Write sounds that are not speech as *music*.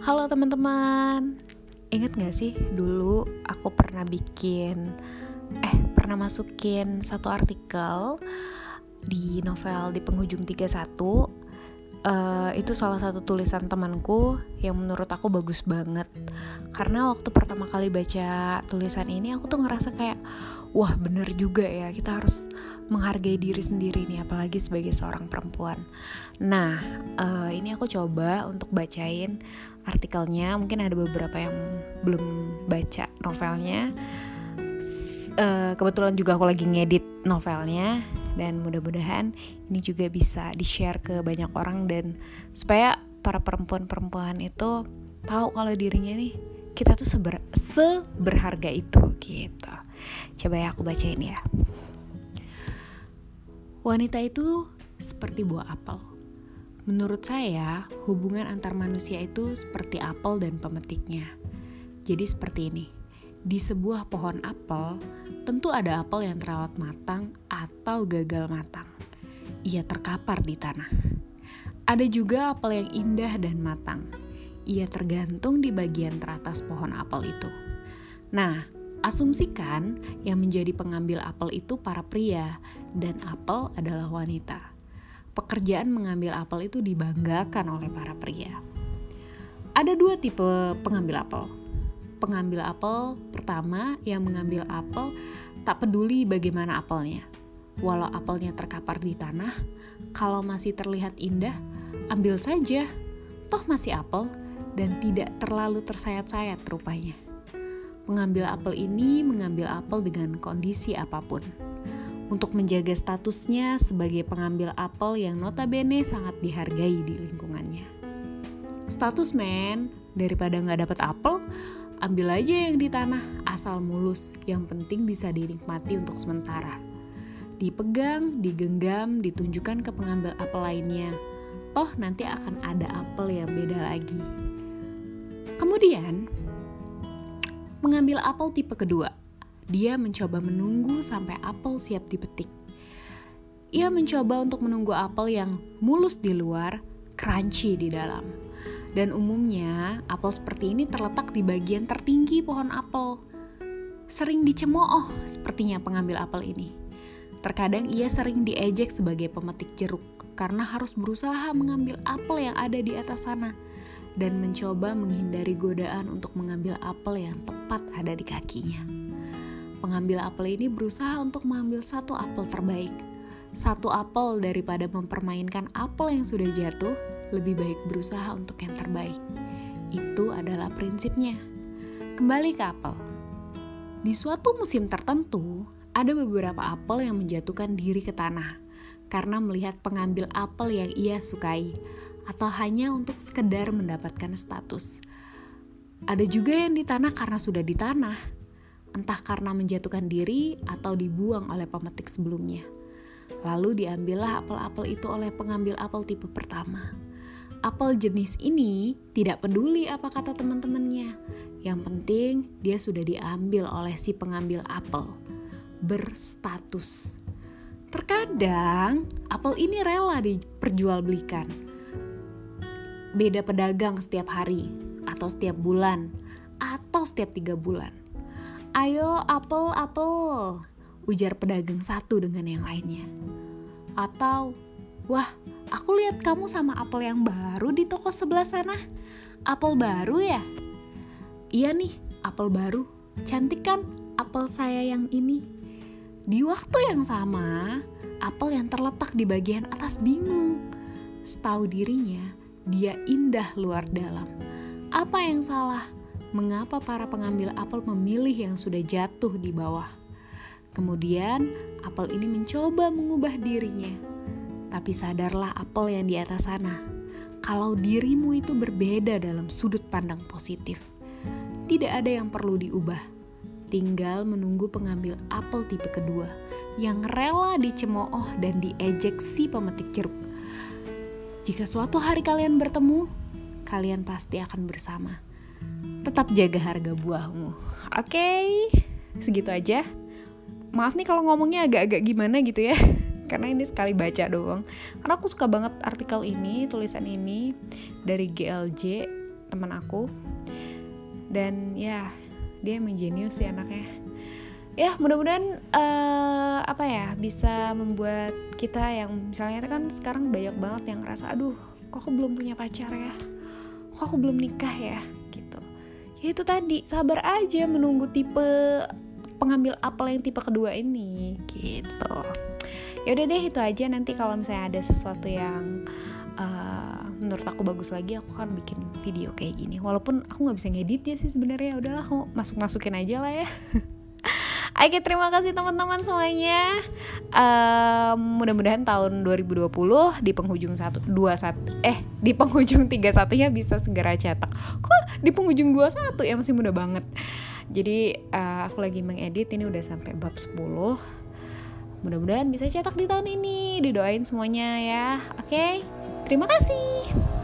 Halo teman-teman, inget gak sih dulu aku pernah bikin, eh pernah masukin satu artikel di novel di penghujung 31 uh, itu salah satu tulisan temanku yang menurut aku bagus banget. Karena waktu pertama kali baca tulisan ini aku tuh ngerasa kayak wah bener juga ya kita harus menghargai diri sendiri nih apalagi sebagai seorang perempuan. Nah uh, ini aku coba untuk bacain artikelnya. Mungkin ada beberapa yang belum baca novelnya. Uh, kebetulan juga aku lagi ngedit novelnya. Dan mudah-mudahan ini juga bisa di-share ke banyak orang. Dan supaya para perempuan-perempuan itu tahu kalau dirinya nih kita tuh seber seberharga itu gitu. Coba ya aku bacain ya. Wanita itu seperti buah apel. Menurut saya, hubungan antar manusia itu seperti apel dan pemetiknya. Jadi seperti ini. Di sebuah pohon apel, tentu ada apel yang terawat matang atau gagal matang. Ia terkapar di tanah. Ada juga apel yang indah dan matang. Ia tergantung di bagian teratas pohon apel itu. Nah, asumsikan yang menjadi pengambil apel itu para pria dan apel adalah wanita. Pekerjaan mengambil apel itu dibanggakan oleh para pria. Ada dua tipe pengambil apel pengambil apel pertama yang mengambil apel tak peduli bagaimana apelnya. Walau apelnya terkapar di tanah, kalau masih terlihat indah, ambil saja. Toh masih apel dan tidak terlalu tersayat-sayat rupanya. Mengambil apel ini mengambil apel dengan kondisi apa pun. Untuk menjaga statusnya sebagai pengambil apel yang notabene sangat dihargai di lingkungannya. Status men, daripada nggak dapat apel, Ambil aja yang di tanah, asal mulus. Yang penting bisa dinikmati untuk sementara. Dipegang, digenggam, ditunjukkan ke pengambil apel lainnya. Toh nanti akan ada apel yang beda lagi. Kemudian, mengambil apel tipe kedua. Dia mencoba menunggu sampai apel siap dipetik. Ia mencoba untuk menunggu apel yang mulus di luar, crunchy di dalam dan umumnya apel seperti ini terletak di bagian tertinggi pohon apel. Sering dicemooh sepertinya pengambil apel ini. Terkadang ia sering diejek sebagai pemetik jeruk karena harus berusaha mengambil apel yang ada di atas sana dan mencoba menghindari godaan untuk mengambil apel yang tepat ada di kakinya. Pengambil apel ini berusaha untuk mengambil satu apel terbaik. Satu apel daripada mempermainkan apel yang sudah jatuh lebih baik berusaha untuk yang terbaik. Itu adalah prinsipnya. Kembali ke apel. Di suatu musim tertentu, ada beberapa apel yang menjatuhkan diri ke tanah karena melihat pengambil apel yang ia sukai atau hanya untuk sekedar mendapatkan status. Ada juga yang di tanah karena sudah di tanah, entah karena menjatuhkan diri atau dibuang oleh pemetik sebelumnya. Lalu diambillah apel-apel itu oleh pengambil apel tipe pertama apel jenis ini tidak peduli apa kata teman-temannya. Yang penting dia sudah diambil oleh si pengambil apel. Berstatus. Terkadang apel ini rela diperjualbelikan. Beda pedagang setiap hari atau setiap bulan atau setiap tiga bulan. Ayo apel apel, ujar pedagang satu dengan yang lainnya. Atau, wah Aku lihat kamu sama apel yang baru di toko sebelah sana. Apel baru ya? Iya nih, apel baru. Cantik kan apel saya yang ini? Di waktu yang sama, apel yang terletak di bagian atas bingung. Setahu dirinya, dia indah luar dalam. Apa yang salah? Mengapa para pengambil apel memilih yang sudah jatuh di bawah? Kemudian, apel ini mencoba mengubah dirinya tapi sadarlah apel yang di atas sana. Kalau dirimu itu berbeda dalam sudut pandang positif, tidak ada yang perlu diubah. Tinggal menunggu pengambil apel tipe kedua yang rela dicemooh dan diejek si pemetik jeruk. Jika suatu hari kalian bertemu, kalian pasti akan bersama. Tetap jaga harga buahmu. Oke, okay, segitu aja. Maaf nih kalau ngomongnya agak-agak gimana gitu ya *laughs* karena ini sekali baca doang karena aku suka banget artikel ini tulisan ini dari GLJ teman aku dan ya dia emang jenius sih anaknya ya mudah-mudahan uh, apa ya bisa membuat kita yang misalnya kan sekarang banyak banget yang ngerasa aduh kok aku belum punya pacar ya? Kok aku belum nikah ya? Gitu. Ya itu tadi sabar aja menunggu tipe pengambil apel yang tipe kedua ini gitu. Ya udah deh itu aja. Nanti kalau misalnya ada sesuatu yang uh, menurut aku bagus lagi aku akan bikin video kayak gini. Walaupun aku nggak bisa ngedit ya sih sebenarnya. Ya udahlah aku masuk masukin aja lah ya *laughs* Oke terima kasih teman-teman semuanya. Um, Mudah-mudahan tahun 2020 di penghujung satu dua satu Eh di penghujung tiga satunya bisa segera cetak. Kok di penghujung dua satu ya? Masih mudah banget. Jadi uh, aku lagi mengedit ini udah sampai bab 10 Mudah-mudahan bisa cetak di tahun ini. Didoain semuanya ya. Oke Terima kasih